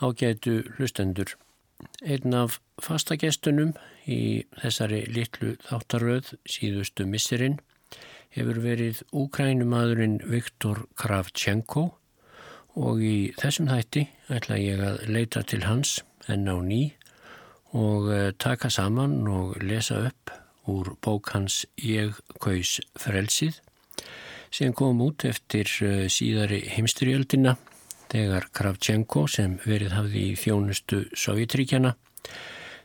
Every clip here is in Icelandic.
Ágætu hlustendur. Einn af fastagestunum í þessari litlu þáttaröð síðustu misserinn hefur verið úkrænumadurinn Viktor Kravchenko og í þessum þætti ætla ég að leita til hans enn á ný og eh, taka saman og lesa upp úr bók hans Ég kaus frelsið sem kom út eftir eh, síðari heimstriöldina þegar Kravchenko sem verið hafði í þjónustu Sovjetríkjana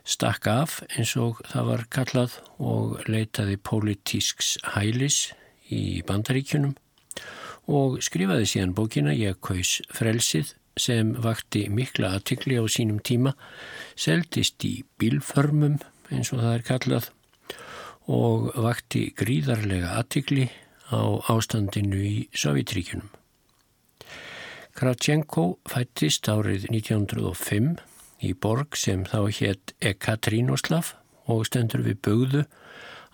stakk af eins og það var kallað og leitaði politísks hælis í bandaríkjunum og skrifaði síðan bókina Ég kaus frelsið sem vakti mikla aðtikli á sínum tíma, seldist í bílförmum eins og það er kallað og vakti gríðarlega aðtikli á ástandinu í Sovjetríkunum. Kravchenko fættist árið 1905 í borg sem þá hétt Ekaterínoslav og stendur við bugðu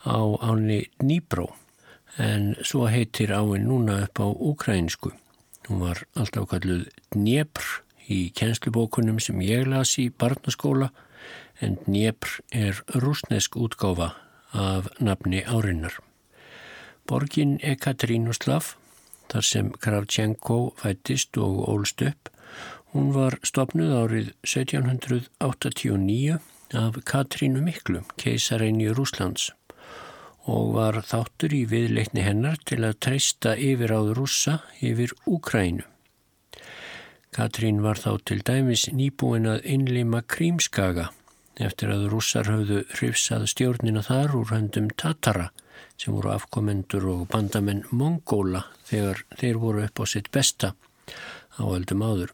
á áni Dníbró en svo heitir áin núna upp á ukrainsku. Hún var alltaf kalluð Dnjepr í kjenslubókunum sem ég las í barnaskóla en Dnjepr er rúsnesk útgáfa af nafni árinnar. Borgin Ekaterínoslav þar sem Kravchenko fættist og ólst upp. Hún var stopnuð árið 1789 af Katrínu Miklu, keisarein í Rúslands og var þáttur í viðleikni hennar til að treysta yfir áður rússa yfir Úkrænu. Katrín var þá til dæmis nýbúin að innlima Krímskaga eftir að rússar höfðu hrifsað stjórnina þar úr höndum Tatara sem voru afkomendur og bandamenn Mongóla þegar þeir voru upp á sitt besta á öldum áður.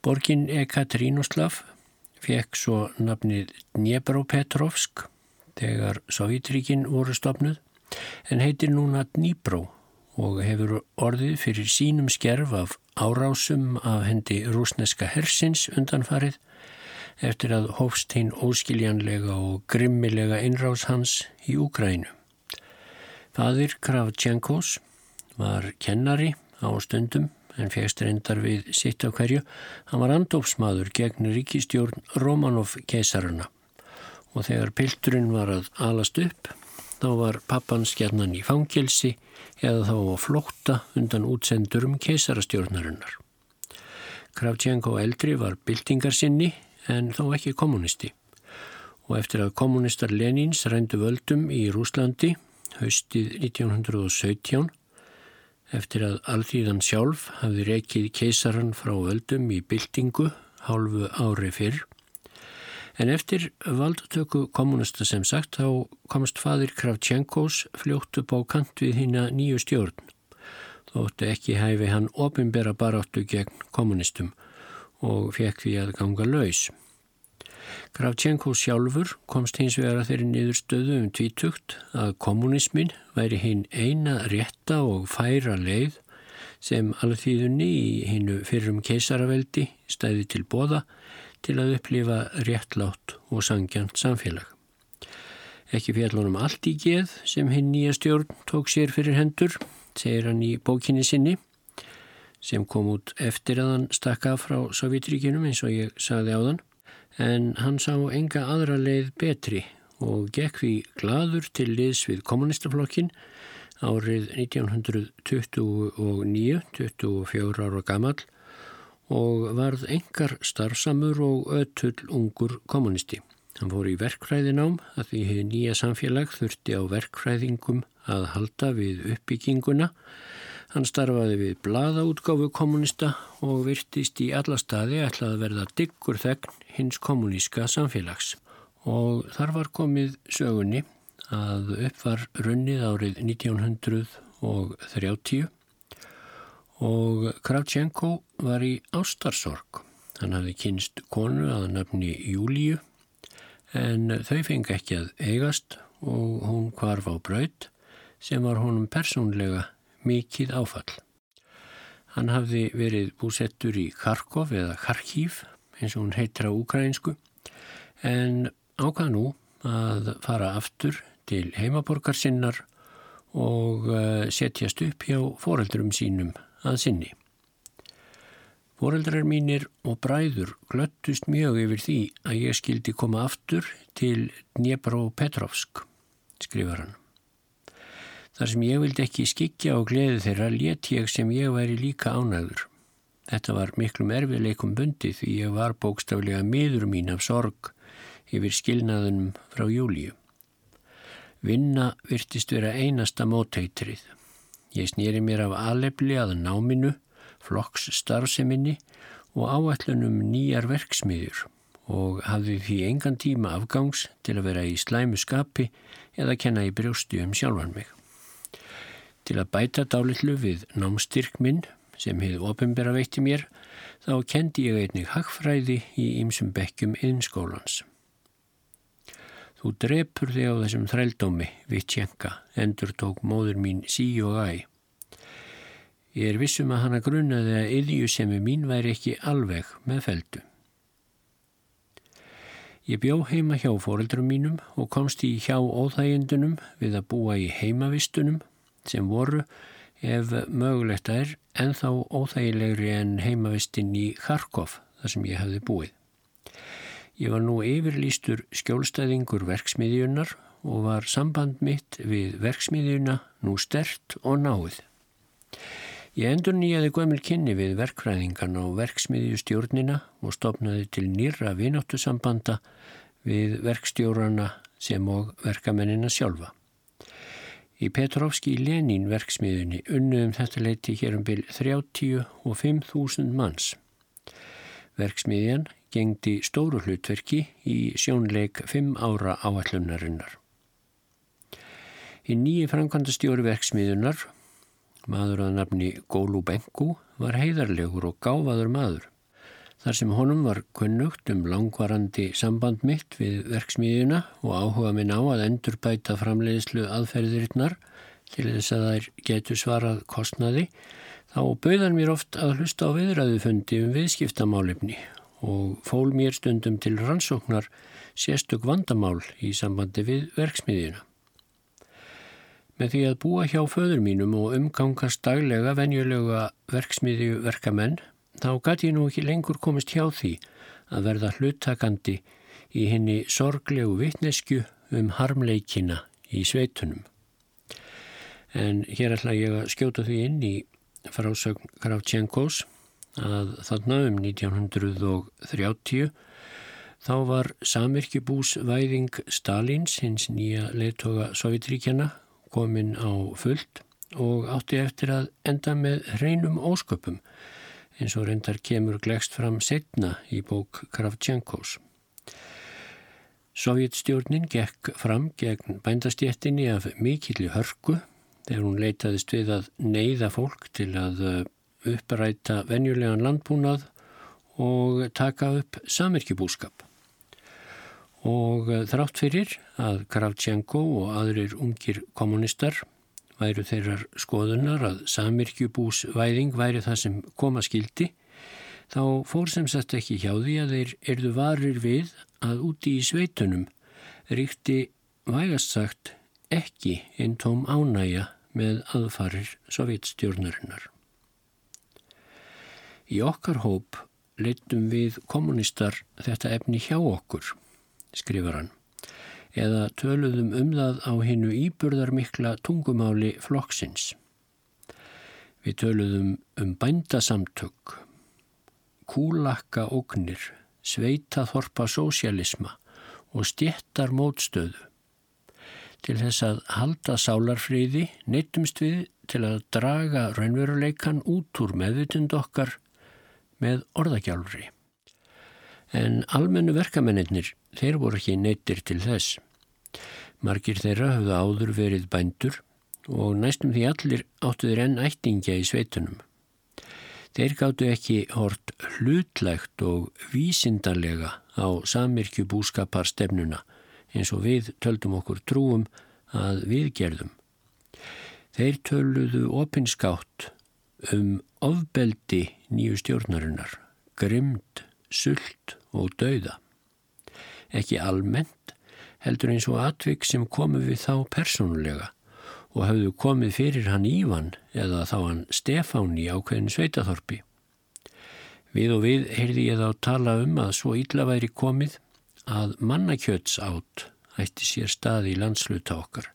Borgin Ekaterínoslav fekk svo nafnið Dnjepropetrovsk þegar Sovjetríkin voru stopnuð en heitir núna Dníbró og hefur orðið fyrir sínum skerf af árásum af hendi rúsneska hersins undanfarið eftir að hófst hinn óskiljanlega og grimmilega innrás hans í Úgrænu. Fadir Kravtjenkos var kennari á stundum en fegst reyndar við sitt af hverju. Hann var andópsmaður gegn ríkistjórn Romanov keisarana og þegar pilturinn var að alast upp þá var pappan skjarnan í fangelsi eða þá á flótta undan útsendurum keisarastjórnarinnar. Kravtjenko eldri var byltingarsinni en þó ekki kommunisti og eftir að kommunistar Lenins rændu völdum í Rúslandi haustið 1917 eftir að alþýðan sjálf hafði reikið keisaran frá öldum í byltingu hálfu ári fyrr. En eftir valdatöku kommunista sem sagt þá komst fadir Kravtjenkos fljótt upp á kant við hína nýju stjórn. Þóttu ekki hæfi hann ofinbera baráttu gegn kommunistum og fekk því að ganga laus. Kravchenko sjálfur komst hins vegar að þeirri niður stöðu um tvítugt að kommunismin væri hinn eina rétta og færa leið sem alþýðunni í hinnu fyrrum keisaraveldi stæði til bóða til að upplifa réttlátt og sangjant samfélag. Ekki fjallunum allt í geð sem hinn nýja stjórn tók sér fyrir hendur, segir hann í bókinni sinni, sem kom út eftir að hann stakka frá Sovjetríkinum eins og ég sagði á þann en hann sá enga aðra leið betri og gekk því gladur til liðs við kommunistaflokkin árið 1929, 24 ára gammal og varð engar starfsamur og ötull ungur kommunisti. Hann fór í verkfræðinám að því hefði nýja samfélag þurfti á verkfræðingum að halda við uppbygginguna Hann starfaði við bladaútgáfu kommunista og virtist í alla staði ætlaði að verða diggur þegn hins kommuníska samfélags. Og þar var komið sögunni að upp var runnið árið 1930 og Kravchenko var í ástarsorg. Hann hafði kynst konu að nafni Júliu en þau fengi ekki að eigast og hún kvarf á braut sem var honum persónlega mikið áfall. Hann hafði verið búsettur í Kharkov eða Kharkiv eins og hún heitir á ukrainsku en ákvað nú að fara aftur til heimaborgar sinnar og eh, setjast upp hjá foreldurum sínum að sinni. Fóreldrar mínir og bræður glöttust mjög yfir því að ég skildi koma aftur til Dnepro-Petrovsk, skrifar hann. Þar sem ég vildi ekki skikja og gleði þeirra let ég sem ég væri líka ánæður. Þetta var miklum erfiðleikum bundi því ég var bókstaflega miður mín af sorg yfir skilnaðunum frá júliu. Vinna virtist vera einasta móteitrið. Ég snýri mér af alefli að náminu flokks starfseminni og áætlunum nýjar verksmiðjur og hafði því engan tíma afgangs til að vera í slæmu skapi eða kenna í brjóstu um sjálfan mig. Til að bæta dálitlu við námstyrk minn sem hefði ofinbera veitti mér þá kendi ég einnig hagfræði í ýmsum bekkjum innskólans. Þú drepur þig á þessum þrældómi, Vitsjenka, endur tók móður mín sí og æ. Ég er vissum að hana grunnaði að yðju sem er mín væri ekki alveg með feldu. Ég bjó heima hjá fóreldrum mínum og komst í hjá óþægindunum við að búa í heimavistunum sem voru, ef mögulegt er, enþá óþægilegri en heimavistinn í Kharkov þar sem ég hafði búið. Ég var nú yfirlýstur skjólstæðingur verksmiðjunar og var samband mitt við verksmiðjuna nú stert og náið. Ég endur nýjaði gömul kynni við verkfræðingan og verksmiðju stjórnina og stopnaði til nýra vináttusambanda við verkstjórana sem og verkamennina sjálfa. Í Petrovski Lenín verksmiðunni unnuðum þetta leiti hér um byrj 30 og 5.000 manns. Verksmiðjan gengdi stóru hlutverki í sjónleik 5 ára áallunarinnar. Í nýji framkvæmdastjóri verksmiðunar Maður að nafni Gólu Bengu var heiðarlegur og gáfaður maður. Þar sem honum var kunnugt um langvarandi samband mitt við verksmiðjuna og áhuga minn á að endurbæta framleiðslu aðferðirinnar til þess að þær getur svarað kostnaði, þá bauðan mér oft að hlusta á viðræðufundi um viðskiptamálefni og fól mér stundum til rannsóknar sérstök vandamál í sambandi við verksmiðjuna. Með því að búa hjá föður mínum og umgangast daglega venjulega verksmiðju verkamenn, þá gæti ég nú ekki lengur komist hjá því að verða hluttakandi í henni sorglegu vittnesku um harmleikina í sveitunum. En hér ætla ég að skjóta því inn í frásögn Kravtjenkos að þarna um 1930 þá var samirkjubúsvæðing Stalins, hins nýja leittoga Sovjetríkjana, komin á fullt og átti eftir að enda með hreinum ósköpum eins og reyndar kemur glegst fram setna í bók Kravtjenkos. Sovjetstjórnin gekk fram gegn bændastjettinni af mikilli hörku þegar hún leitaðist við að neyða fólk til að uh, uppræta venjulegan landbúnað og taka upp samirkjubúskap og eh, þrátt fyrir að Kravtjenko og aðrir ungir kommunistar væru þeirrar skoðunar að samirkjubúsvæðing væri það sem koma skildi, þá fór sem sagt ekki hjá því að þeir erðu varir við að úti í sveitunum ríkti vægast sagt ekki einn tóm ánæja með aðfarir sovjetstjórnarinnar. Í okkar hóp leitum við kommunistar þetta efni hjá okkur skrifar hann, eða töluðum um það á hinnu íburðarmikla tungumáli flokksins. Við töluðum um bændasamtök, kúlakka ógnir, sveitaþorpa sósialisma og stjettar mótstöðu. Til þess að halda sálarfríði neytumst við til að draga raunveruleikan út úr meðvitund okkar með orðagjálfri. En almennu verkamennir Þeir voru ekki neittir til þess. Margir þeirra höfðu áður verið bændur og næstum því allir áttuður enn ættingja í sveitunum. Þeir gáttu ekki hort hlutlægt og vísindarlega á samirkju búskaparstefnuna eins og við töldum okkur trúum að við gerðum. Þeir töluðu opinskátt um ofbeldi nýju stjórnarinnar, grimd, sult og dauða ekki almennt, heldur eins og atvik sem komu við þá persónulega og hafðu komið fyrir hann Ívan eða þá hann Stefán í ákveðin sveitaþorpi. Við og við heyrði ég þá tala um að svo illa væri komið að mannakjöts átt ætti sér stað í landsluta okkar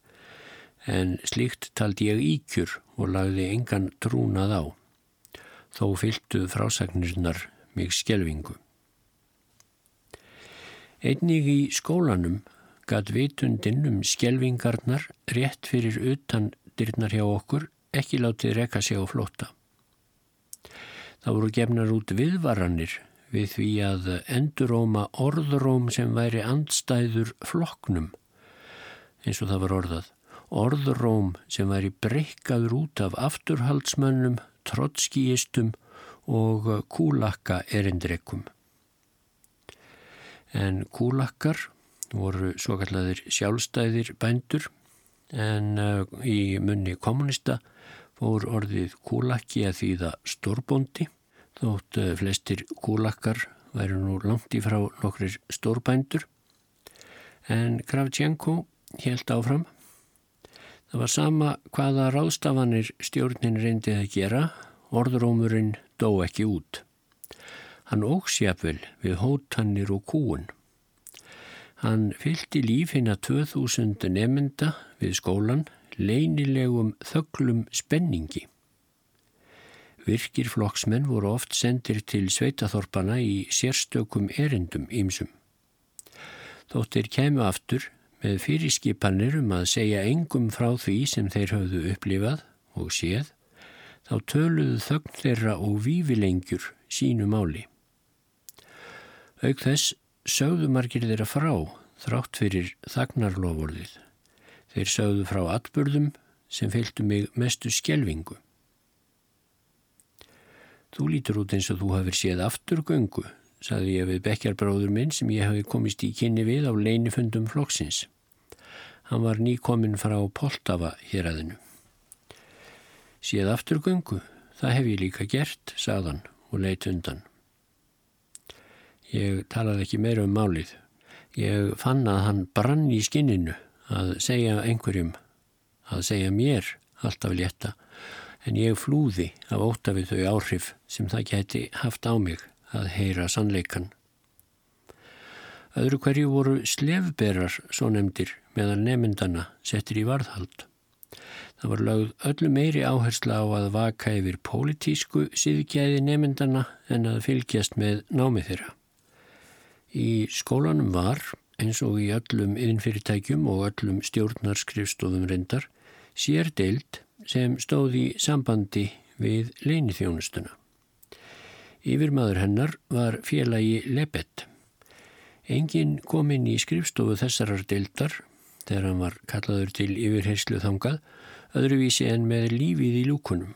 en slíkt taldi ég íkjur og lagði engan trúnað á. Þó fylgtu frásagnirnar mig skjelvingu. Einnig í skólanum gatt vitundin um skjelvingarnar rétt fyrir utan dyrnar hjá okkur ekki látið reka sig á flóta. Það voru gefnar út viðvaranir við því að enduróma orðróm sem væri andstæður floknum, eins og það var orðað. Orðróm sem væri breykaður út af afturhaldsmönnum, trotskíistum og kúlakka erindreikum. En kúlakkar voru svo kallaðir sjálfstæðir bændur en uh, í munni kommunista fór orðið kúlakki að þýða stórbóndi þótt uh, flestir kúlakkar væru nú langt í frá nokkrir stórbændur. En Kravtjenko helt áfram. Það var sama hvaða ráðstafanir stjórnin reyndið að gera orðrómurinn dó ekki út hann ógsjafvel við hótannir og kúun Hann fylgti lífina 2000 nefnda við skólan leynilegum þöglum spenningi. Virkir flokksmenn voru oft sendir til sveitaþorpana í sérstökum erindum ímsum. Þóttir kemur aftur með fyrirskipanir um að segja engum frá því sem þeir höfðu upplifað og séð, þá töluðu þögn þeirra og vífilengjur sínu máli. Auk þess sögðu margir þeirra frá þrátt fyrir þagnarlofurðið. Þeir sögðu frá atbyrðum sem fylgdu mig mestu skjelvingu. Þú lítur út eins og þú hafið séð afturgöngu, saði ég við bekkjarbráður minn sem ég hafi komist í kynni við á leinifundum flokksins. Hann var nýkominn frá Poltava hér aðinu. Séð afturgöngu, það hef ég líka gert, saðan og leitt undan. Ég talaði ekki meira um málið. Ég fann að hann brann í skinninu að segja einhverjum, að segja mér alltaf létta, en ég flúði af óta við þau áhrif sem það geti haft á mig að heyra sannleikan. Öðru hverju voru slefberar, svo nefndir, meðan nefndana settir í varðhald. Það var lögð öllu meiri áhersla á að vaka yfir pólitísku síðgæði nefndana en að fylgjast með námið þeirra. Í skólanum var, eins og í öllum yðinfyrirtækjum og öllum stjórnarskrifstofum reyndar, sér deild sem stóð í sambandi við leinithjónustuna. Yfirmaður hennar var félagi Lebet. Engin kom inn í skrifstofu þessarar deildar, þegar hann var kallaður til yfirherslu þangað, öðruvísi en með lífið í lúkunum.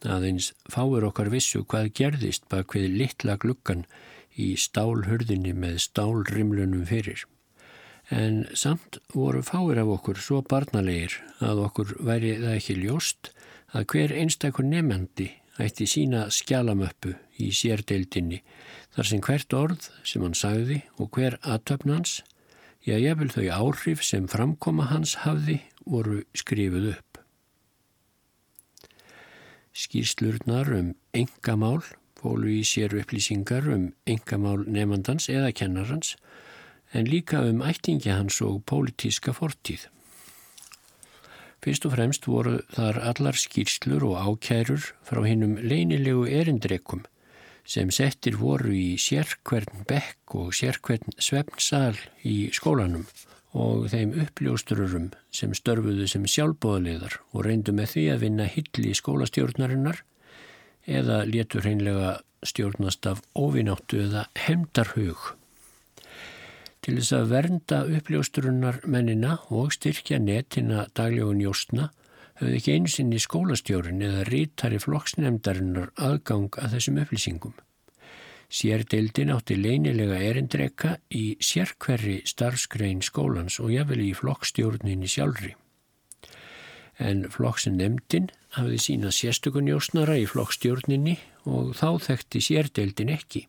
Aðeins fáir okkar vissu hvað gerðist bak við litla glukkan í stálhurðinni með stálrimlunum fyrir. En samt voru fáir af okkur svo barnalegir að okkur væri það ekki ljóst að hver einstakur nefnandi ætti sína skjálamöppu í sérdeildinni þar sem hvert orð sem hann sagði og hver aðtöfnans, já ég vil þau áhrif sem framkoma hans hafði voru skrifuð upp. Skýrslurnar um engamál fólu í sér upplýsingar um engamál nefnandans eða kennarans en líka um ættingi hans og pólitíska fortíð. Fyrst og fremst voru þar allar skýrslur og ákærur frá hinnum leinilegu erindreikum sem settir voru í sérkvern bekk og sérkvern svefnsal í skólanum og þeim uppljóstururum sem störfuðu sem sjálfbóðleðar og reyndu með því að vinna hilli skólastjórnarinnar eða létur hreinlega stjórnast af ofináttu eða hemdarhug. Til þess að vernda uppljóstrunnar mennina og styrkja netina daglegun jóstna höfðu ekki einsinni skólastjórin eða rítari flokksnefndarinnar aðgang að þessum upplýsingum. Sérdeildin átti leinilega erindreka í sérkverri starfskrein skólans og jáfnvel í flokkstjórninni sjálfri. En flokksinnemndin hafði sína sérstökunjósnara í flokkstjórninni og þá þekkti sérdeildin ekki.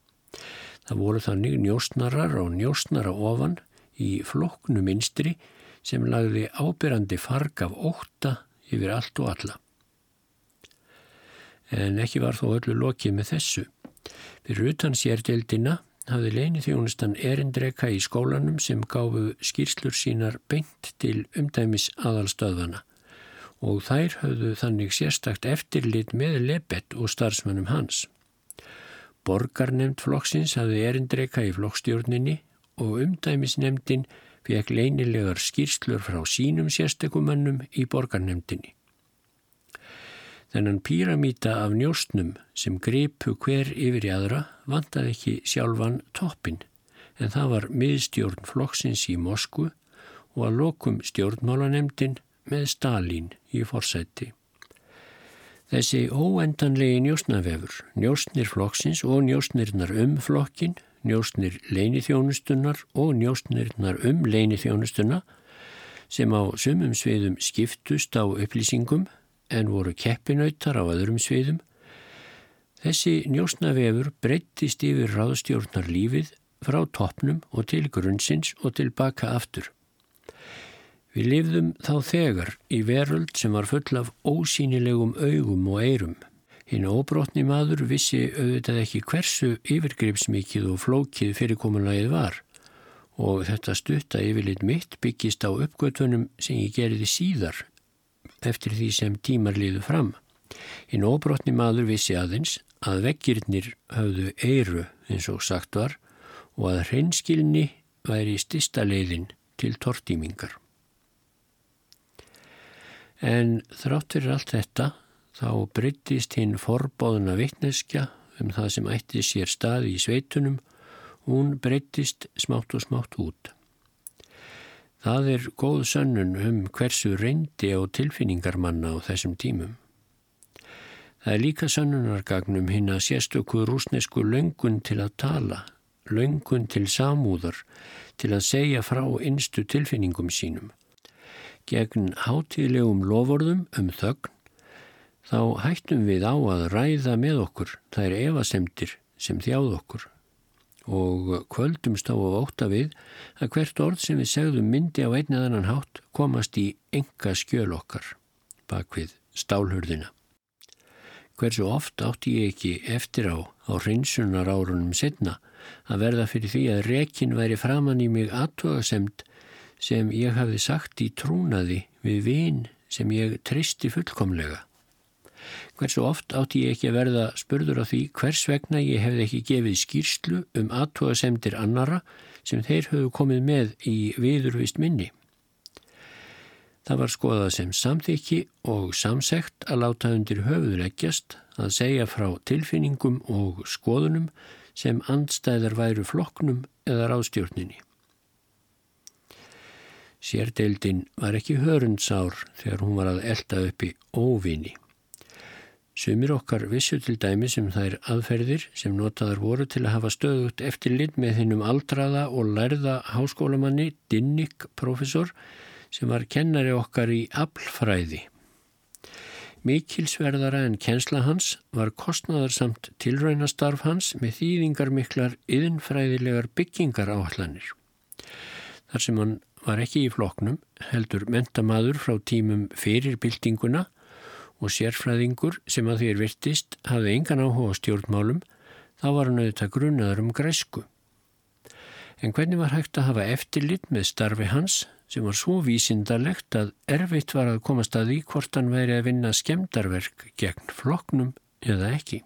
Það voru þannig njósnarar og njósnara ofan í flokknu minstri sem lagði ábyrrandi farg af óta yfir allt og alla. En ekki var þó öllu lokið með þessu. Fyrir utan sérdeldina hafði leini þjónustan erindreka í skólanum sem gáfu skýrslur sínar beint til umdæmis aðalstöðvana og þær höfðu þannig sérstakt eftirlit með lebett og starfsmönnum hans. Borgarnemnd flokksins hafði erindreka í flokkstjórninni og umdæmisnemndin fekk leinilegar skýrslur frá sínum sérstekumannum í borgarnemndinni. Þennan píramíta af njóstnum sem gripu hver yfir í aðra vantaði ekki sjálfan toppin en það var miðstjórn flokksins í Moskvu og að lokum stjórnmálanemdin með Stalin í forsætti. Þessi óendanlegi njóstnavefur, njóstnir flokksins og njóstnirnar um flokkin, njóstnir leinithjónustunnar og njóstnirnar um leinithjónustuna sem á sumum sviðum skiptust á upplýsingum en voru keppinautar á öðrum sviðum. Þessi njósnavefur breyttist yfir ráðstjórnar lífið frá toppnum og til grunnsins og tilbaka aftur. Við lifðum þá þegar í veröld sem var full af ósýnilegum augum og eirum. Hinn óbrotni maður vissi auðvitað ekki hversu yfirgripsmikið og flókið fyrirkomunlegið var og þetta stutta yfirleitt mitt byggist á uppgötunum sem ég gerði síðar eftir því sem tímar liðu fram. Hinn óbrotni maður vissi aðeins að vekkirnir höfðu eiru eins og sagt var og að hreinskilni væri stista leiðin til tortímingar. En þrátt fyrir allt þetta þá breyttist hinn forbóðuna vittneskja um það sem ætti sér staði í sveitunum, hún breyttist smátt og smátt út. Það er góð sönnun um hversu reyndi á tilfinningar manna á þessum tímum. Það er líka sönnunargagnum hinn að sérstöku rúsnesku löngun til að tala, löngun til samúðar, til að segja frá einstu tilfinningum sínum. Gegn hátíðlegum lovorðum um þögn, þá hættum við á að ræða með okkur þær evasemtir sem þjáð okkur og kvöldumst á að óta við að hvert orð sem við segðum myndi á einn eða annan hátt komast í enga skjöl okkar bak við stálhurðina. Hversu oft átti ég ekki eftir á á hreinsunar árunum setna að verða fyrir því að rekin væri framann í mig aðtogasemd sem ég hafði sagt í trúnaði við vinn sem ég tristi fullkomlega. Hversu oft átti ég ekki að verða spurður á því hvers vegna ég hefði ekki gefið skýrslu um aðtóa semdir annara sem þeir höfðu komið með í viðurvist minni. Það var skoðað sem samþykki og samsegt að láta undir höfuðleggjast að segja frá tilfinningum og skoðunum sem andstæðar væru floknum eða ráðstjórninni. Sérdeildin var ekki hörundsár þegar hún var að elda upp í óvinni. Sumir okkar vissu til dæmi sem um þær aðferðir sem notaðar voru til að hafa stöðut eftir lit með hinnum aldraða og lærða háskólamanni Dinnik profesor sem var kennari okkar í aflfræði. Mikilsverðara en kensla hans var kostnaðarsamt tilraunastarf hans með þýðingar miklar yðinfræðilegar byggingar áallanir. Þar sem hann var ekki í floknum heldur mentamaður frá tímum fyrir byltinguna og sérfræðingur sem að þér virtist hafði engan áhuga stjórnmálum, þá var hann auðvitað grunnaður um græsku. En hvernig var hægt að hafa eftirlit með starfi hans sem var svo vísindarlegt að erfitt var að komast að því hvort hann væri að vinna skemdarverk gegn floknum eða ekki.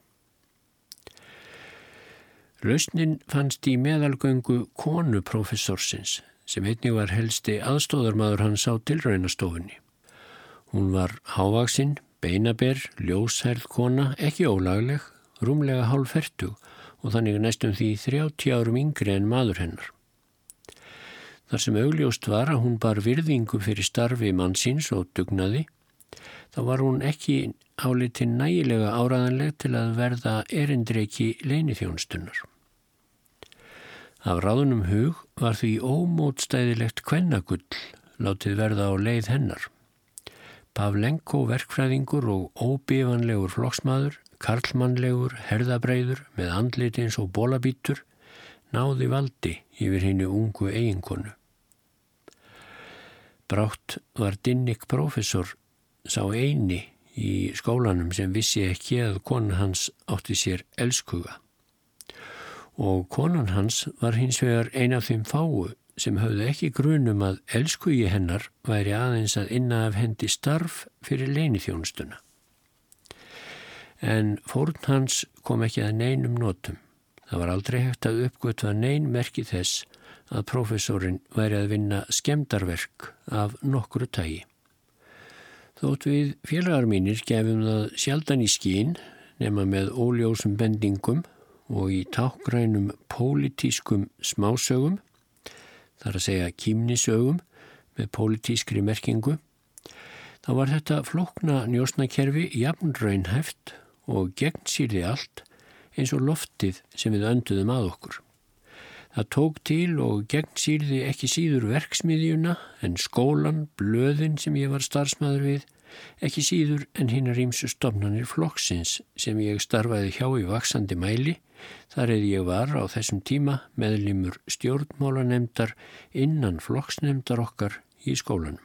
Lausnin fannst í meðalgöngu konu professorsins sem einnig var helsti aðstóðarmadur hans á tilraunastofunni. Hún var hávaksinn, Beinaber, ljóshærð kona, ekki ólagleg, rúmlega hálf fertug og þannig næstum því 30 árum yngri en maður hennar. Þar sem augljóst var að hún bar virðingu fyrir starfi mannsins og dugnaði, þá var hún ekki álitinn nægilega áraðanleg til að verða erindreiki leinithjónstunnar. Af ráðunum hug var því ómótstæðilegt kvennagull látið verða á leið hennar. Pavlenko verkfræðingur og óbifanlegur flokksmaður, karlmannlegur, herðabreiður með andlit eins og bólabítur, náði valdi yfir hennu ungu eiginkonu. Brátt var Dinnik professor sá eini í skólanum sem vissi ekki að konu hans átti sér elskuga og konan hans var hins vegar ein af þeim fáu sem höfðu ekki grunum að elskugi hennar væri aðeins að inna af hendi starf fyrir leinithjónustuna. En fórn hans kom ekki að neinum notum. Það var aldrei hægt að uppgötva nein merki þess að profesorinn væri að vinna skemdarverk af nokkru tægi. Þótt við félagar mínir gefum það sjaldan í skín nema með óljósum bendingum og í tákrænum pólitískum smásögum þar að segja kýmnisögum með pólitískri merkingu, þá var þetta flokna njósnakerfi jafn raunhæft og gegn sýrði allt eins og loftið sem við önduðum að okkur. Það tók til og gegn sýrði ekki síður verksmiðjuna en skólan, blöðin sem ég var starfsmæður við, ekki síður en hinn ímsu stofnanir flokksins sem ég starfaði hjá í vaksandi mæli Þar eða ég var á þessum tíma meðlimur stjórnmálanemdar innan flokksnemdar okkar í skólanum.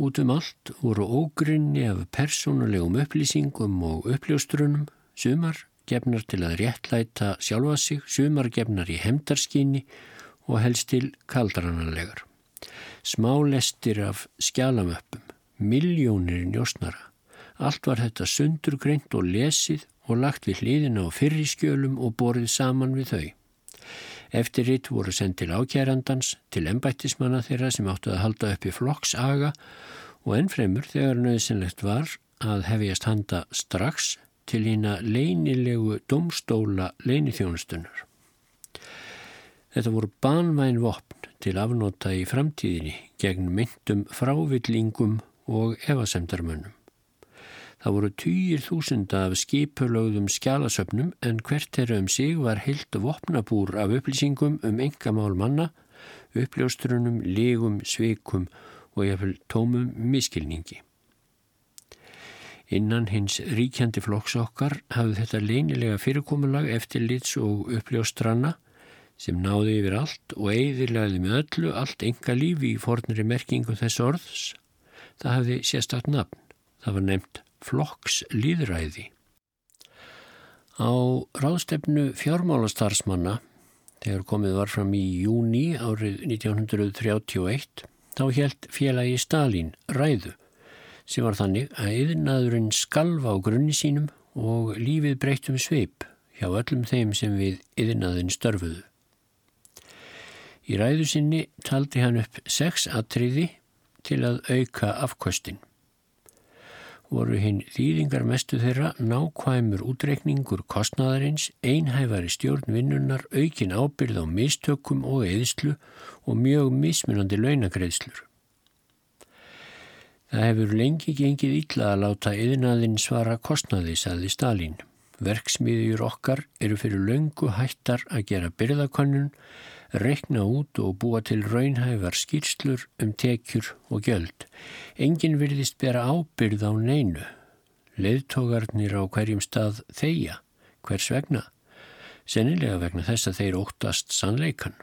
Út um allt voru ógrinni af persónulegum upplýsingum og uppljóstrunum, sumar gefnar til að réttlæta sjálfa sig, sumar gefnar í hemdarskinni og helst til kaldrananlegar. Smálestir af skjálamöppum, miljónir njósnara. Allt var þetta sundurgreint og lesið og lagt við hlýðina á fyrriskjölum og borið saman við þau. Eftir ritt voru sendt til ákjærandans, til embættismanna þeirra sem áttu að halda upp í flokksaga og ennfremur þegar nöðsynlegt var að hefjast handa strax til hína leinilegu domstóla leinithjónustunar. Þetta voru banvæn vopn til afnóta í framtíðinni gegn myndum frávillingum og evasemdarmönnum. Það voru týjir þúsunda af skipulögðum skjálasöpnum en hvert þeirra um sig var heilt vopnabúr af upplýsingum um engamál manna, uppljóstrunum, legum, sveikum og jáfnvel tómum miskilningi. Innan hins ríkjandi flokks okkar hafði þetta leinilega fyrirkomulag eftir lits og uppljóstranna sem náði yfir allt og eigðirlaði með öllu allt enga lífi í fornri merkingu þess orðs. Það hafði sérstakt nafn. Það var nefnt flokks líðræði. Á ráðstefnu fjármálastarsmanna, þegar komið var fram í júni árið 1931, þá helt félagi Stalin ræðu sem var þannig að yðnaðurinn skalva á grunni sínum og lífið breytt um sveip hjá öllum þeim sem við yðnaðin störfuðu. Í ræðu sinni taldi hann upp sex atriði til að auka afkvöstin voru hinn þýðingar mestu þeirra nákvæmur útreikningur kostnaðarins, einhæfari stjórnvinnunar, aukin ábyrð á mistökum og eðslu og mjög mismunandi launagreðslur. Það hefur lengi gengið illa að láta yðnaðinn svara kostnaði, saði Stalin. Verksmiðjur okkar eru fyrir löngu hættar að gera byrðakönnun rekna út og búa til raunhæfar skýrslur um tekjur og gjöld. Engin virðist bera ábyrð á neinu. Leðtógarnir á hverjum stað þeia, hvers vegna? Sennilega vegna þess að þeir óttast sannleikan.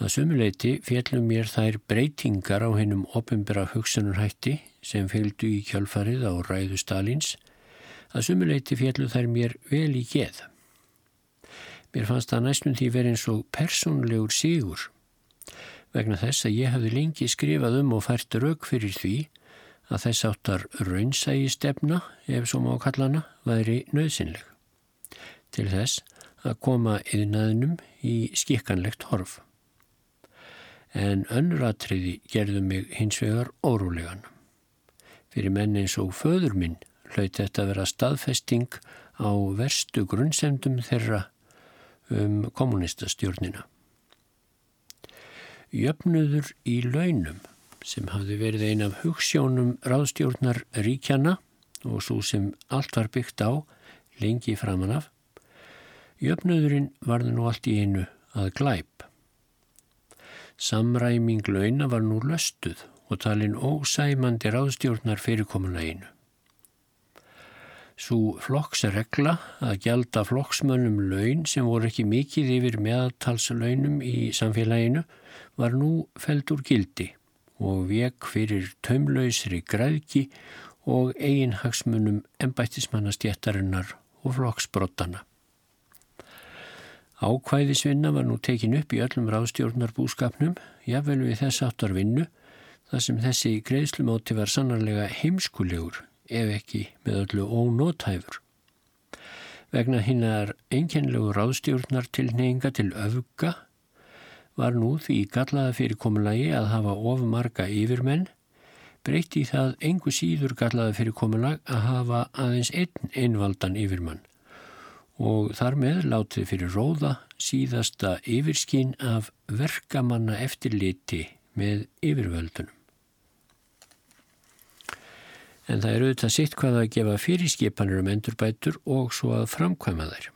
Að sumuleiti fjellum mér þær breytingar á hennum opimbera hugsanurhætti sem fylgdu í kjálfarið á ræðu Stalins. Að sumuleiti fjellu þær mér vel í geð. Mér fannst það næstum því verið eins og persónlegur sígur vegna þess að ég hafði lengi skrifað um og fært rauk fyrir því að þess áttar raunsægi stefna, ef svo má kallana, væri nöðsynleg. Til þess að koma yðnaðinum í skikkanlegt horf. En önnuratriði gerðu mig hins vegar órólegan. Fyrir menn eins og föður minn hlaut þetta vera staðfesting á verstu grunnsemdum þeirra um kommunistastjórnina. Jöfnuður í launum sem hafði verið ein af hugssjónum ráðstjórnar ríkjana og svo sem allt var byggt á lengi framan af, jöfnuðurinn varði nú allt í einu að glæp. Samræming launa var nú löstuð og talin ósæmandi ráðstjórnar fyrirkomuleginu. Svo flokksregla að gjalda flokksmönnum laun sem voru ekki mikið yfir meðtalslaunum í samfélaginu var nú feld úr gildi og vek fyrir taumlausri græðki og eiginhagsmunum ennbættismannastjættarinnar og flokksbrottana. Ákvæðisvinna var nú tekin upp í öllum ráðstjórnarbúskapnum, jável við þess aftar vinnu, þar sem þessi greiðslumóti var sannarlega heimskulegur, ef ekki með öllu ónótæfur. Vegna hinnar einkennlegu ráðstjórnar tilneyinga til öfga var nú því gallaða fyrir komulagi að hafa ofmarga yfirmenn, breyti það engu síður gallaða fyrir komulag að hafa aðeins einn einvaldan yfirmann og þar með látið fyrir róða síðasta yfirskinn af verkamanna eftirliti með yfirvöldunum. En það er auðvitað sitt hvað að gefa fyrirskipanir um endurbætur og svo að framkvæma þær.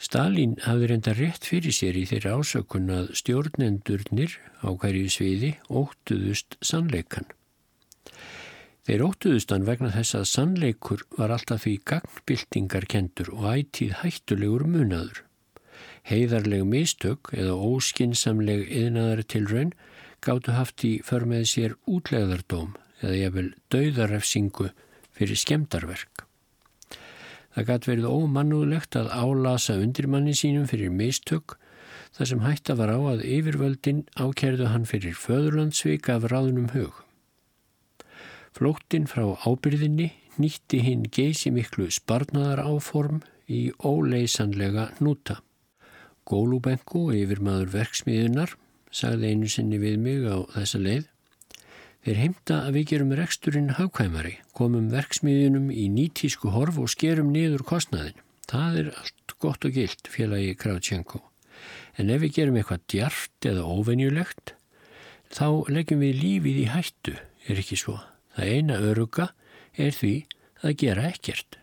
Stalin hafði reynda rétt fyrir sér í þeirra ásökun að stjórnendurnir á hverju sviði óttuðust sannleikan. Þeir óttuðustan vegna þess að sannleikur var alltaf því gagnbyltingar kentur og ætíð hættulegur munaður. Heiðarleg mistök eða óskinsamleg yðnaðar til raun gáttu haft í för með sér útlegðardóm eða jafnvel dauðarefsingu fyrir skemdarverk. Það gæti verið ómannúðlegt að álasa undirmanni sínum fyrir mistök þar sem hætta var á að yfirvöldin ákerðu hann fyrir föðurlandsvika af ráðunum hug. Flóttin frá ábyrðinni nýtti hinn geysi miklu sparnaðar áform í óleysanlega núta. Gólubengu yfir maður verksmiðunar sagði einu sinni við mig á þessa leið. Þeir heimta að við gerum reksturinn hafkæmari, komum verksmiðunum í nýtísku horf og skerum niður kostnaðin. Það er allt gott og gilt, félagi Kravtjenko. En ef við gerum eitthvað djart eða óvenjulegt, þá leggjum við lífið í hættu, er ekki svo. Það eina öruga er því að gera ekkert.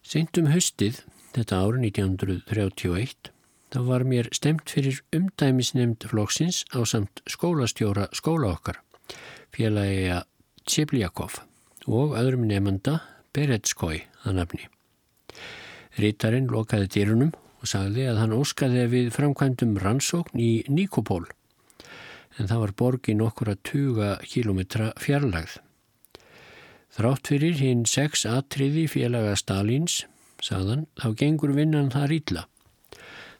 Seint um höstið, þetta ári 1931, þá var mér stemt fyrir umdæmisnefnd flokksins á samt skólastjóra skóla okkar, félagega Tsjebljakov og öðrum nefnda Beretskói að nafni. Rítarinn lokaði dýrunum og sagði að hann óskaði við framkvæmdum rannsókn í Nikopól en það var borgi nokkur að tuga kilometra fjarlagð. Þrátt fyrir hinn sex atriði félaga Stalins, sagðan, þá gengur vinnan það rýtla.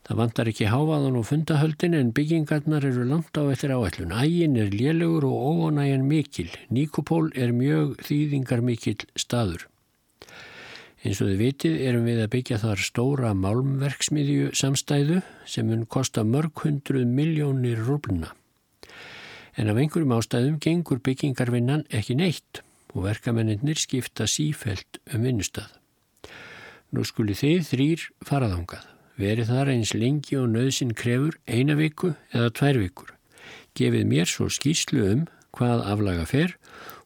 Það vantar ekki hávaðan og fundahöldin en byggingarnar eru langt á eftir áætlun. Ægin er lélugur og óanægjan mikil. Nikopól er mjög þýðingar mikil staður. Eins og þið vitið erum við að byggja þar stóra málmverksmiðju samstæðu sem mun kosta mörg hundruð miljónir rúbluna en af einhverjum ástæðum gengur byggingarvinnan ekki neitt og verkamennir skipta sífelt um vinnustad. Nú skuli þið þrýr faraðangað, verið þar eins lengi og nöðsin krefur eina viku eða tvær vikur. Gefið mér svo skýslu um hvað aflaga fer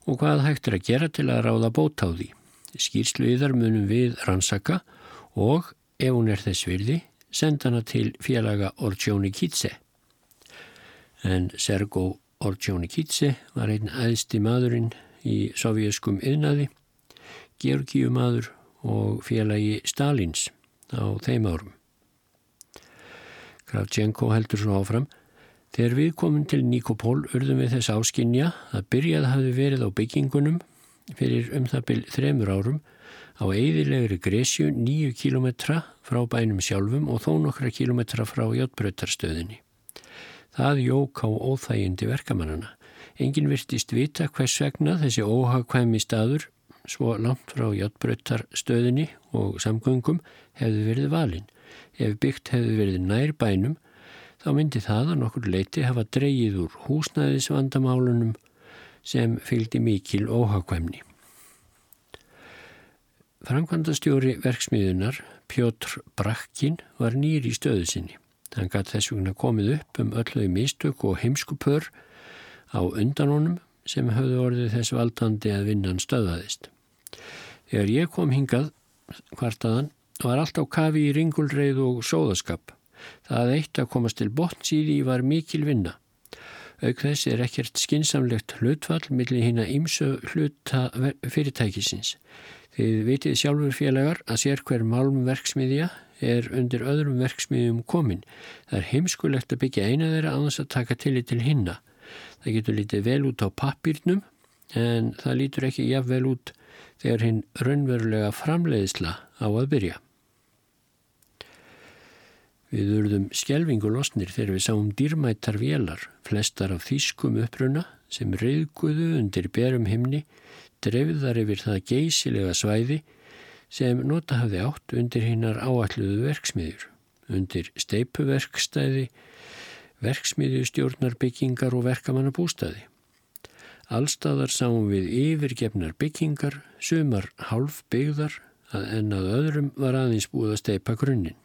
og hvað hægt er að gera til að ráða bót á því. Skýrslu yðar munum við rannsaka og, ef hún er þess virði, senda hana til félaga Ortsjóni Kitse. En Sergó Ortsjóni Kitse var einn aðsti maðurinn í sovjaskum yðnaði, Georgiumadur og félagi Stalins á þeim árum. Kravtjenko heldur svo áfram. Þegar við komum til Nikopol urðum við þess áskinja að byrjað hafi verið á byggingunum fyrir um það byrj þremur árum á eidilegri Gresju nýju kílometra frá bænum sjálfum og þó nokkra kílometra frá Jótbrötarstöðinni. Það jók á óþægindi verkamannana. Engin virtist vita hvers vegna þessi óhagkvæmi staður svo langt frá hjáttbröttar stöðinni og samgöngum hefði verið valin. Ef byggt hefði verið nær bænum þá myndi það að nokkur leiti hafa dreyið úr húsnæðisvandamálunum sem fylgdi mikil óhagkvæmni. Framkvæmdastjóri verksmiðunar Pjótr Brakkin var nýr í stöðu sinni. Hann gæti þess vegna komið upp um ölluði mistök og heimskupör á undanónum sem höfðu orðið þess valdandi að vinnan stöðaðist. Þegar ég kom hingað hvartaðan var allt á kafi í ringulreið og sóðaskap. Það eitt að komast til botnsýði var mikil vinna. Auk þess er ekkert skinsamlegt hlutfall millir hinn að ímsu hluta fyrirtækisins. Þið vitið sjálfur félagar að sér hver málmverksmiðja er undir öðrum verksmiðjum komin. Það er heimskulegt að byggja eina þeirra annars að taka tillit til hinna. Það getur lítið vel út á pappirnum en það lítur ekki jafn vel út þegar hinn raunverulega framleiðisla á að byrja. Við urðum skjelvingu losnir þegar við sáum dýrmættar vélar, flestar af þýskum uppruna sem reyðguðu undir berum himni, drefðar yfir það geysilega svæði sem nota hafði átt undir hinnar áalluðu verksmiðjur, undir steipuverkstæði, verksmiðjustjórnar byggingar og verkamannabústæði. Allstaðar sáum við yfirgefnar byggingar, sumar half byggðar, að öðrum var aðeins búið að steipa grunninn.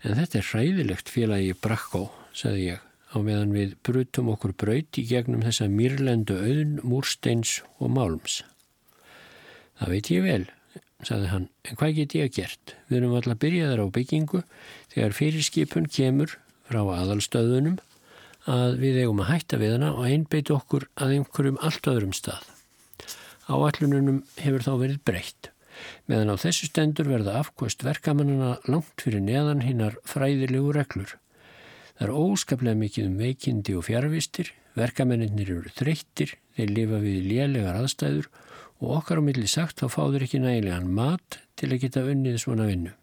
En þetta er hræðilegt félagi Brakkó, sagði ég, á meðan við brutum okkur braut í gegnum þessa mýrlendu auðn, múrsteins og málms. Það veit ég vel, sagði hann, en hvað get ég að gert? Við erum alltaf byrjaðar á byggingu þegar fyrirskipun kemur frá aðalstöðunum að við eigum að hætta við hana og einbeit okkur að einhverjum allt öðrum stað. Áallununum hefur þá verið breytt meðan á þessu stendur verða afkvöst verkamannana langt fyrir neðan hinnar fræðilegu reglur. Það er óskaplega mikið um veikindi og fjárvistir, verkamennir eru þreyttir, þeir lifa við lélegar aðstæður og okkar á milli sagt þá fáður ekki nægilegan mat til að geta unnið svona vinnu.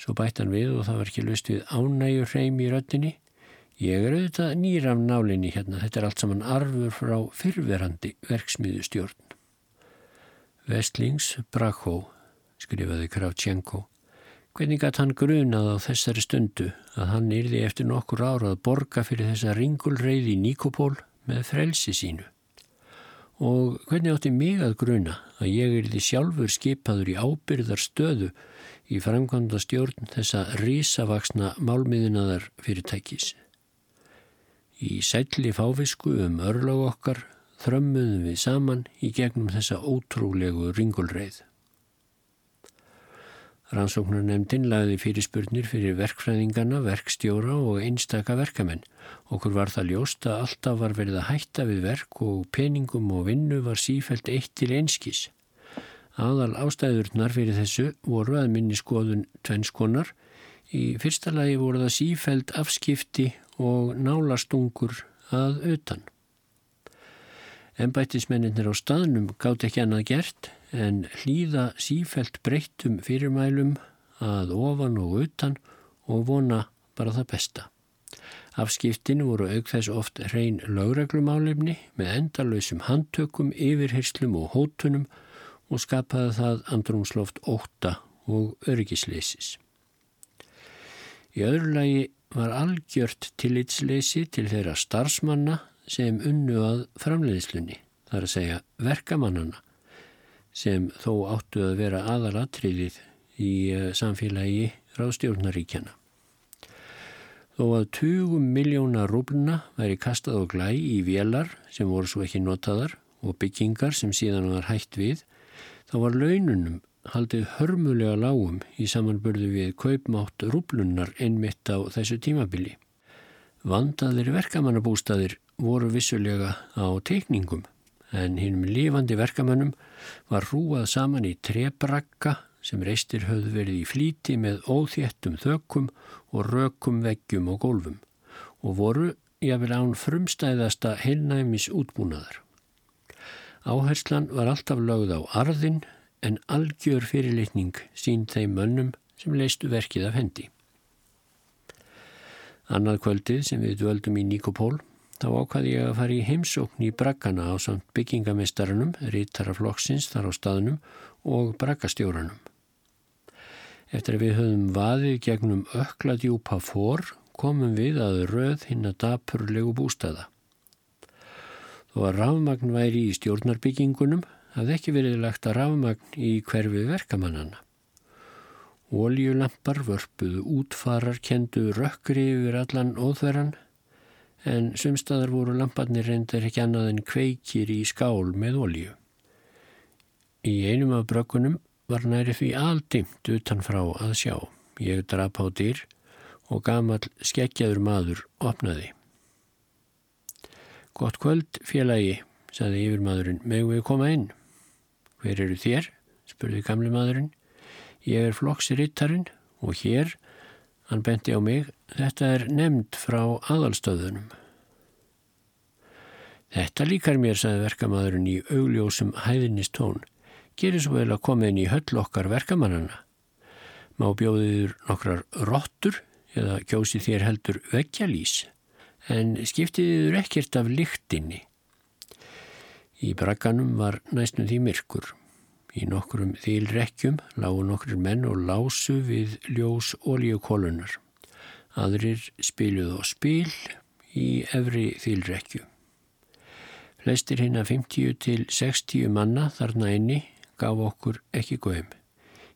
Svo bætt hann við og það var ekki löst við ánægjur hreim í röttinni. Ég er auðvitað nýram nálinni hérna, þetta er allt saman arfur frá fyrverandi verksmiðustjórn. Vestlings Brakó, skrifaði Kravtjenko. Hvernig gætt hann grunað á þessari stundu að hann yrði eftir nokkur ára að borga fyrir þessa ringulreið í Nikopól með frelsi sínu? Og hvernig átti mig að gruna að ég yrði sjálfur skipaður í ábyrðar stöðu í framkvæmda stjórn þessa rísavaksna málmiðinaðar fyrirtækis? Í sætli fávisku um örlög okkar þrömmuðum við saman í gegnum þessa ótrúlegu ringulreið. Rannsóknarnemdin lagði fyrirspurnir fyrir verkfræðingana, verkstjóra og einstaka verkamenn. Okkur var það ljóst að alltaf var verið að hætta við verk og peningum og vinnu var sífælt eitt til einskís. Aðal ástæðurnar fyrir þessu voru að minni skoðun tvennskonar. Í fyrsta lagi voru það sífælt afskipti og nálastungur að utan. Embættismenninir á staðnum gátt ekki annað gert en hlýða sífelt breyttum fyrirmælum að ofan og utan og vona bara það besta. Afskiptinu voru aukþess oft reyn lögreglumálefni með endalöysum handtökum, yfirhyrslum og hótunum og skapaði það andrumsloft óta og örgisleysis. Í öðru lagi var algjört tillitsleysi til þeirra starfsmanna sem unnu að framleiðslunni, þar að segja verkamannana, sem þó áttu að vera aðalatriðið í eh, samfélagi ráðstjórnaríkjana. Þó að 20 miljóna rúbluna væri kastað og glæ í vélar sem voru svo ekki notaðar og byggingar sem síðan var hægt við, þá var laununum haldið hörmulega lágum í samanbörðu við kaupmátt rúblunar einmitt á þessu tímabili. Vandaðir verkamannabústaðir voru vissulega á teikningum en hinnum lífandi verkamönnum var rúað saman í trebrakka sem reistir höfðu verið í flíti með óþéttum þökkum og rökum veggjum og gólfum og voru jáfnvel án frumstæðasta heilnæmis útbúnaðar. Áherslan var alltaf lögð á arðin en algjör fyrirleitning sín þeim mönnum sem leistu verkið af hendi. Annað kvöldið sem við dvöldum í Nikopól Þá ákvaði ég að fara í heimsókn í braggana á samt byggingamestarunum, rítaraflokksins þar á staðnum og braggastjóranum. Eftir að við höfum vaðið gegnum ökla djúpa fór komum við að röð hinn að dapurlegu bústaða. Þó að rafmagn væri í stjórnarbyggingunum hafði ekki verið lagt að rafmagn í hverfi verkamannana. Óljulampar vörpuðu útfarar kendu rökkri yfir allan óþverjan en sumstaðar voru lamparnir reyndar ekki annað en kveikir í skál með olju. Í einum af brökkunum var næri því aldimt utanfrá að sjá. Ég drap á dýr og gamal skeggjaður maður opnaði. Gott kvöld, félagi, saði yfirmadurinn, megu við koma inn. Hver eru þér? spurði gamli maðurinn. Ég er flokksirittarinn og hér Hann benti á mig, þetta er nefnd frá aðalstöðunum. Þetta líkar mér, sagði verkamæðurinn í augljósum hæðinist tón. Gerir svo vel að koma inn í höll okkar verkamannana. Má bjóðiður nokkrar rottur eða kjósi þér heldur veggjalís en skiptiður ekkert af lyktinni. Í bragganum var næstum því myrkur. Í nokkrum þýlrekkjum lágu nokkur menn og lásu við ljós ólíukólunar. Aðrir spiluð á spil í efri þýlrekju. Flestir hinn að 50 til 60 manna þarna einni gaf okkur ekki góðum.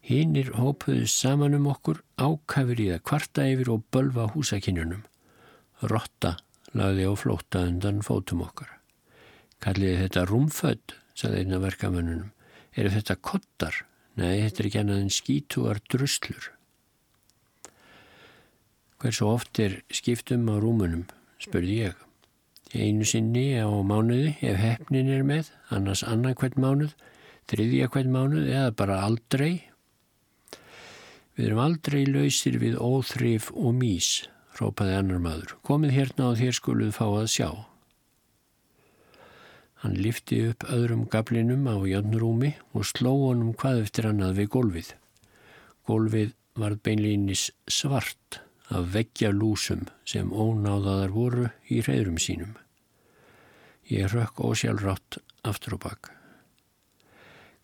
Hinnir hópuðust saman um okkur, ákafir í það kvarta yfir og bölva húsakinnunum. Rotta lagði á flóta undan fótum okkar. Kalliði þetta rúmfödd, saði einn af verkamönnunum. Eru þetta kottar? Nei, þetta er ekki annað en skítuar druslur. Hversu oft er skiptum á rúmunum, spurði ég. Einu sinni á mánuði ef hefnin er með, annars annan hvern mánuð, þriðja hvern mánuð eða bara aldrei. Við erum aldrei lausir við óþrif og mís, rópaði annar maður. Komið hérna og þér skuluð fá að sjá. Hann lifti upp öðrum gablinum á jörnrúmi og sló honum hvað eftir annað við gólfið. Gólfið var beinlýnis svart af veggja lúsum sem ónáðaðar voru í reyðrum sínum. Ég rökk ósjálfrátt aftur og bakk.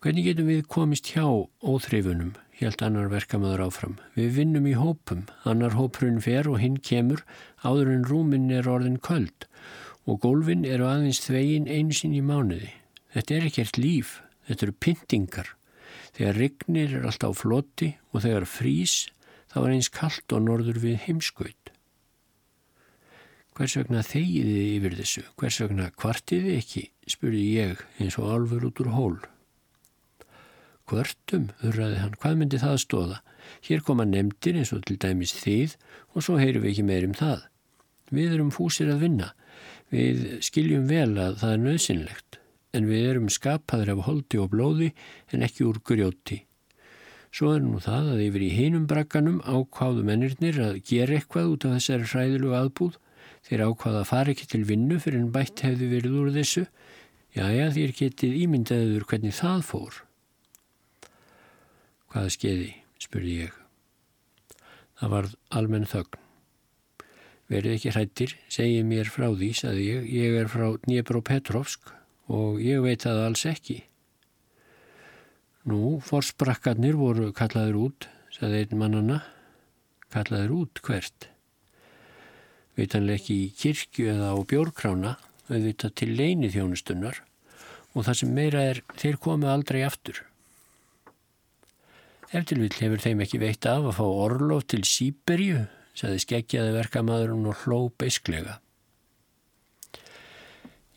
Hvernig getum við komist hjá óþrifunum, helt annar verkamöður áfram. Við vinnum í hópum, annar hóprun fer og hinn kemur, áður en rúminn er orðin köld og gólfin eru aðeins þvegin einsinn í mánuði. Þetta er ekkert líf, þetta eru pyntingar. Þegar rignir er alltaf floti og þegar frís Það var eins kallt og norður við heimskaut. Hvers vegna þegiði yfir þessu? Hvers vegna kvartiði ekki? spurði ég eins og alfur út úr hól. Hvörtum, hurraði hann, hvað myndi það stóða? Hér koma nefndir eins og til dæmis þið og svo heyrum við ekki meir um það. Við erum fúsir að vinna. Við skiljum vel að það er nöðsynlegt, en við erum skapaður af holdi og blóði en ekki úr grjóti. Svo er nú það að yfir í hinum brakkanum ákváðu mennirnir að gera eitthvað út af þessari hræðilu aðbúð. Þeir ákváðu að fara ekki til vinnu fyrir en bætt hefði verið úr þessu. Jæja, þér getið ímyndaður hvernig það fór. Hvaða skeiði, spurði ég. Það var almenn þögn. Verið ekki hrættir, segið mér frá því, saði ég. Ég er frá Dnjepro Petrovsk og ég veit það alls ekki. Nú, forsprakkarnir voru kallaður út, saði einn mannana. Kallaður út hvert? Vitanlega ekki í kirkju eða á bjórkrána, auðvitað til leini þjónustunnar og það sem meira er, þeir komu aldrei aftur. Eftirvill hefur þeim ekki veitt af að fá orlof til Sýberju, saði skeggjaði verkamadurinn og hló beisklega.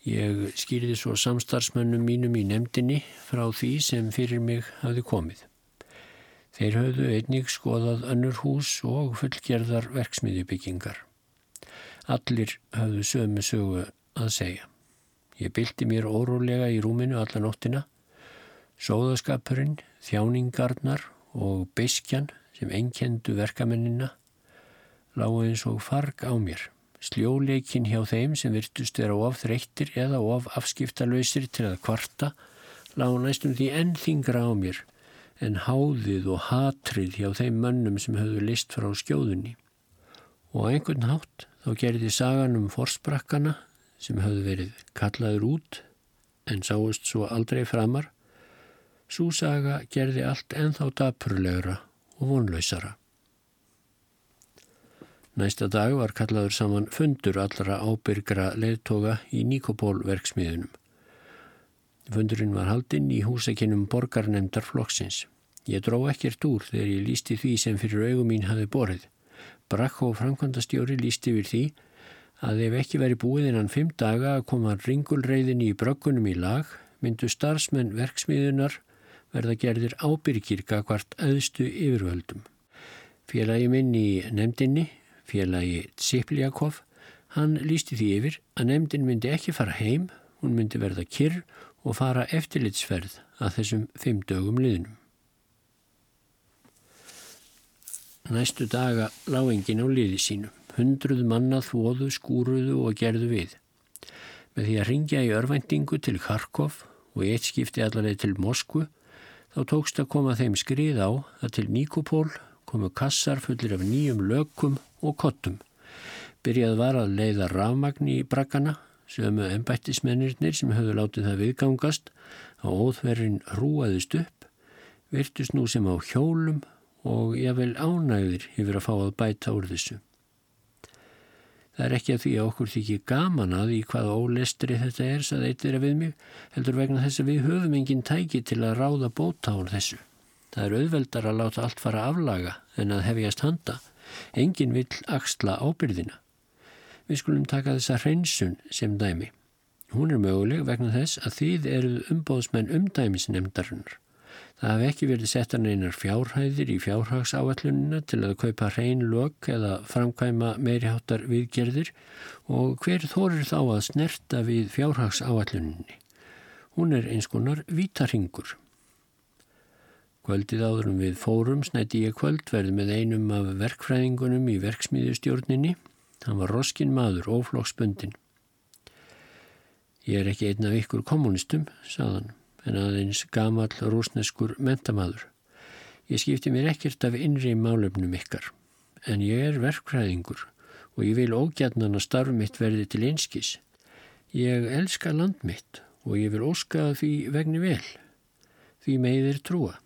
Ég skýrði svo samstarfsmönnum mínum í nefndinni frá því sem fyrir mig hafði komið. Þeir höfðu einnig skoðað önnur hús og fullgerðar verksmiðjubyggingar. Allir höfðu sömu sögu að segja. Ég bylti mér órólega í rúminu alla nóttina. Sóðaskapurinn, þjáningarnar og beiskjan sem enkendu verkamennina lágu eins og farg á mér. Sljóleikin hjá þeim sem virtust vera of þreyttir eða of afskiptalöysir til að kvarta lág næstum því enn þingra á mér en háðið og hatrið hjá þeim mönnum sem höfðu list frá skjóðunni. Og á einhvern hátt þá gerði sagan um forsprakkana sem höfðu verið kallaður út en sáist svo aldrei framar. Sú saga gerði allt enþá dapurlegra og vonlausara. Næsta dag var kallaður saman fundur allra ábyrgra leðtoga í Nikopól verksmiðunum. Fundurinn var haldinn í húsakinnum borgarnemdar flokksins. Ég dró ekkert úr þegar ég lísti því sem fyrir augum mín hafi borið. Brakko framkvæmdastjóri lísti yfir því að ef ekki veri búið innan fimm daga að koma ringulreiðinni í bröggunum í lag myndu starfsmenn verksmiðunar verða gerðir ábyrgir gagvart aðstu yfirvöldum. Félagi minn í nefndinni félagi Tsipljakov, hann lísti því yfir að nefndin myndi ekki fara heim, hún myndi verða kyrr og fara eftirlitsferð að þessum fimm dögum liðnum. Næstu daga lág engin á liði sínu. Hundruð manna þóðu, skúruðu og gerðu við. Með því að ringja í örvæntingu til Kharkov og eitt skipti allaveg til Moskvu, þá tókst að koma þeim skrið á að til Nikopól komu kassar fullir af nýjum lökum og kottum. Byrjað var að leiða rafmagni í brakkana, sömu ennbættismennirnir sem höfðu látið það viðgangast, að óþverrin hrúaðist upp, virtust nú sem á hjólum og ég vel ánægðir yfir að fá að bæta úr þessu. Það er ekki að því að okkur þykir gaman að í hvaða ólestri þetta er, sað eittir að við mig, heldur vegna þess að við höfum enginn tæki til að ráða bóta úr þessu. Það er auðveldar að láta allt fara aflaga en að hefjast handa. Engin vill axla ábyrðina. Við skulum taka þessa hreinsun sem dæmi. Hún er möguleg vegna þess að þið eruð umbóðsmenn umdæmisnemdarinnar. Það hafi ekki verið settan einar fjárhæðir í fjárhagsáallunina til að kaupa hrein lok eða framkvæma meiriháttar viðgerðir og hver þorir þá að snerta við fjárhagsáalluninni. Hún er eins konar vítarhingur. Kvöldið áðurum við fórum snætti ég kvöldverð með einum af verkfræðingunum í verksmiðjustjórninni. Hann var roskin maður, óflokksbundin. Ég er ekki einn af ykkur kommunistum, saðan, en aðeins gamal rúsneskur mentamaður. Ég skipti mér ekkert af innri málefnum ykkar, en ég er verkfræðingur og ég vil ógjarnan að starf mitt verði til einskis. Ég elska land mitt og ég vil óska því vegni vel, því meðir trúa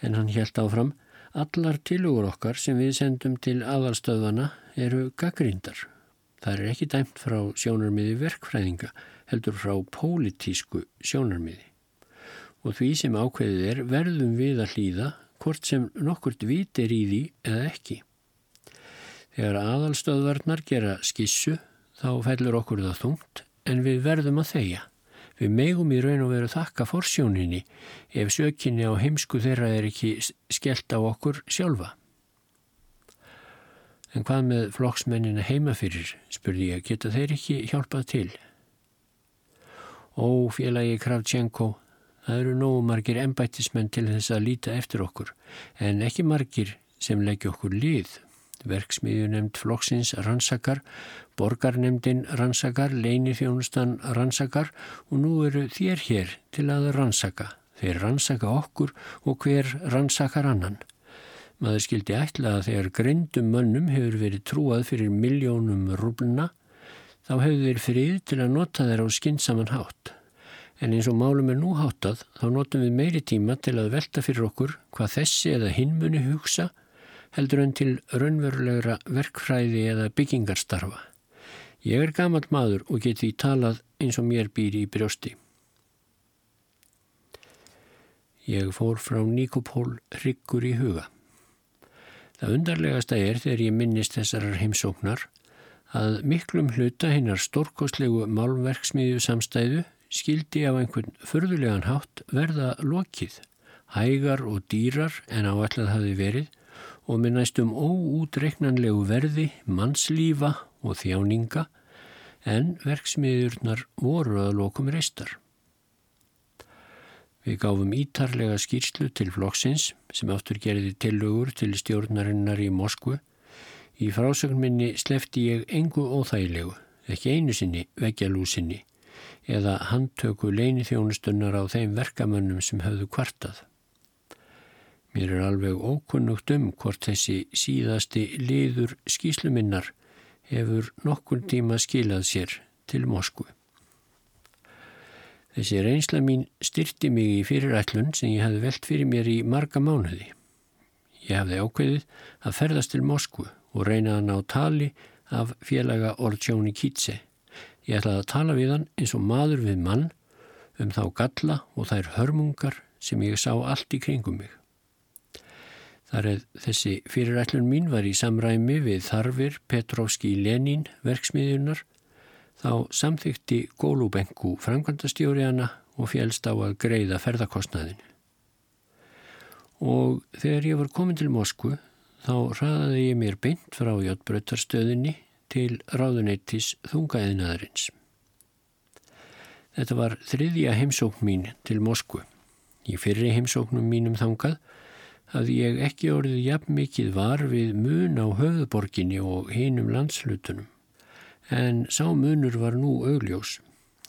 en hann helt áfram allar tilugur okkar sem við sendum til aðalstöðana eru gaggrindar. Það er ekki dæmt frá sjónarmiði verkfræðinga, heldur frá pólitísku sjónarmiði. Og því sem ákveðið er verðum við að hlýða hvort sem nokkurt vit er í því eða ekki. Þegar aðalstöðvarnar gera skissu þá fellur okkur það þungt en við verðum að þeia. Við megum í raun og veru þakka forsjóninni ef sökinni á heimsku þeirra er ekki skellt á okkur sjálfa. En hvað með flokksmennina heima fyrir, spurði ég, geta þeir ekki hjálpað til? Ó, félagi Kravtjenko, það eru nógu margir embættismenn til þess að líta eftir okkur, en ekki margir sem leggja okkur lið. Verksmiðjunemnd flokksins rannsakar, borgarnemndin rannsakar, leinifjónustan rannsakar og nú eru þér hér til að rannsaka. Þeir rannsaka okkur og hver rannsakar annan. Maður skildi ætla að þegar grindum mönnum hefur verið trúað fyrir miljónum rúbluna, þá hefur þeir frið til að nota þeir á skynnsaman hátt. En eins og málum er nú háttað, þá notum við meiri tíma til að velta fyrir okkur hvað þessi eða hinmunni hugsa heldur en til raunverulegra verkfræði eða byggingarstarfa. Ég er gamal maður og get því talað eins og mér býr í brjósti. Ég fór frá Nikopól hryggur í huga. Það undarlegasta er þegar ég minnist þessarar heimsóknar að miklum hluta hinnar stórkoslegu málverksmiðju samstæðu skildi af einhvern förðulegan hátt verða lokið, hægar og dýrar en áallad hafi verið og með næstum óútreiknanlegu verði, mannslífa og þjáninga en verksmiðurnar voru að lokum reistar. Við gáfum ítarlega skýrslu til flokksins sem áttur gerði tillögur til stjórnarinnar í Moskvu. Í frásögnminni slefti ég engu óþægilegu, ekki einu sinni veggjalúsinni eða handtöku leini þjónustunnar á þeim verkamönnum sem höfðu kvartað. Mér er alveg ókunnugt um hvort þessi síðasti liður skýsluminnar hefur nokkur tíma skilað sér til Moskvu. Þessi reynsla mín styrti mig í fyrirætlun sem ég hefði velt fyrir mér í marga mánuði. Ég hefði ákveðið að ferðast til Moskvu og reynaðan á tali af félaga Ortsjóni Kítse. Ég ætlaði að tala við hann eins og maður við mann um þá galla og þær hörmungar sem ég sá allt í kringum mig. Þar er þessi fyrirætlun mín var í samræmi við þarfir Petrovski Lenin verksmiðjunar þá samþykti Gólubengu framkvæmdastjóriðana og félst á að greiða ferðarkostnaðinu. Og þegar ég var komin til Moskvu þá ræðaði ég mér beint frá Jóttbröttarstöðinni til ráðuneytis þungaðinaðarins. Þetta var þriðja heimsókn mín til Moskvu. Í fyrri heimsóknum mínum þangað að ég ekki orðið jafn mikið var við mun á höfðborginni og hinum landslutunum. En sá munur var nú augljós.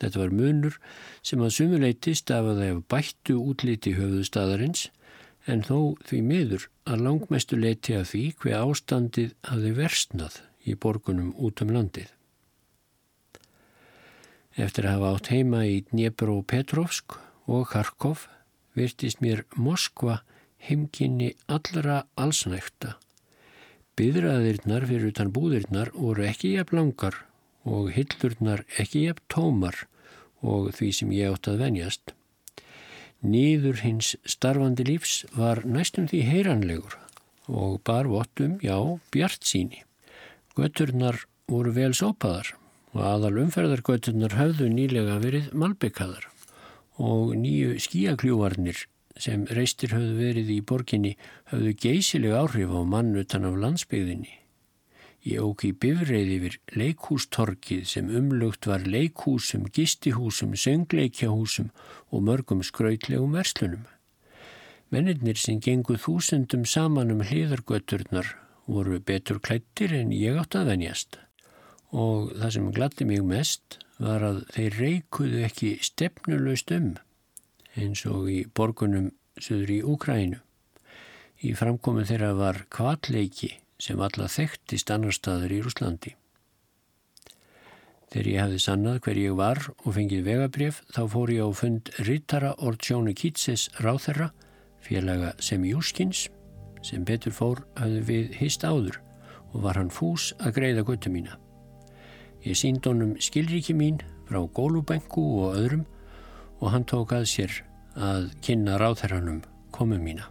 Þetta var munur sem að sumuleiti stafaði af bættu útliti höfðustæðarins en þó því miður að langmestu leiti að því hver ástandið hafi versnað í borgunum út um landið. Eftir að hafa átt heima í Dnjepro Petrovsk og Kharkov virtist mér Moskva heimkynni allra allsnækta. Byðraðirnar fyrir utan búðirnar voru ekki jafn langar og hillurnar ekki jafn tómar og því sem ég átt að venjast. Nýður hins starfandi lífs var næstum því heyranlegur og bar vottum, já, bjart síni. Göturnar voru vel sópaðar og aðal umferðargöturnar höfðu nýlega verið malbyggaðar og nýju skíakljúvarnir sem reistir höfðu verið í borginni höfðu geysileg áhrif á mann utan af landsbygðinni. Ég ók í bifreið yfir leikhústorkið sem umlugt var leikhúsum, gistihúsum, söngleikjahúsum og mörgum skrautlegum verslunum. Mennirnir sem genguð þúsundum saman um hliðargöturnar voru betur klættir en ég átt að venjast. Og það sem glatti mig mest var að þeir reikuðu ekki stefnulegst um eins og í borgunum söður í Úkrænu. Í framkomin þeirra var kvalleiki sem alla þekktist annar staður í Rúslandi. Þegar ég hafði sannað hver ég var og fengið vegabrjöf þá fór ég á fund Rittara Ortsjóni Kítses ráþerra, félaga Semjúskins, sem betur fór hafði við hist áður og var hann fús að greiða göttu mína. Ég sínd honum skilríki mín frá Gólubengu og öðrum og hann tók að sér að kynna ráþerranum komu mína.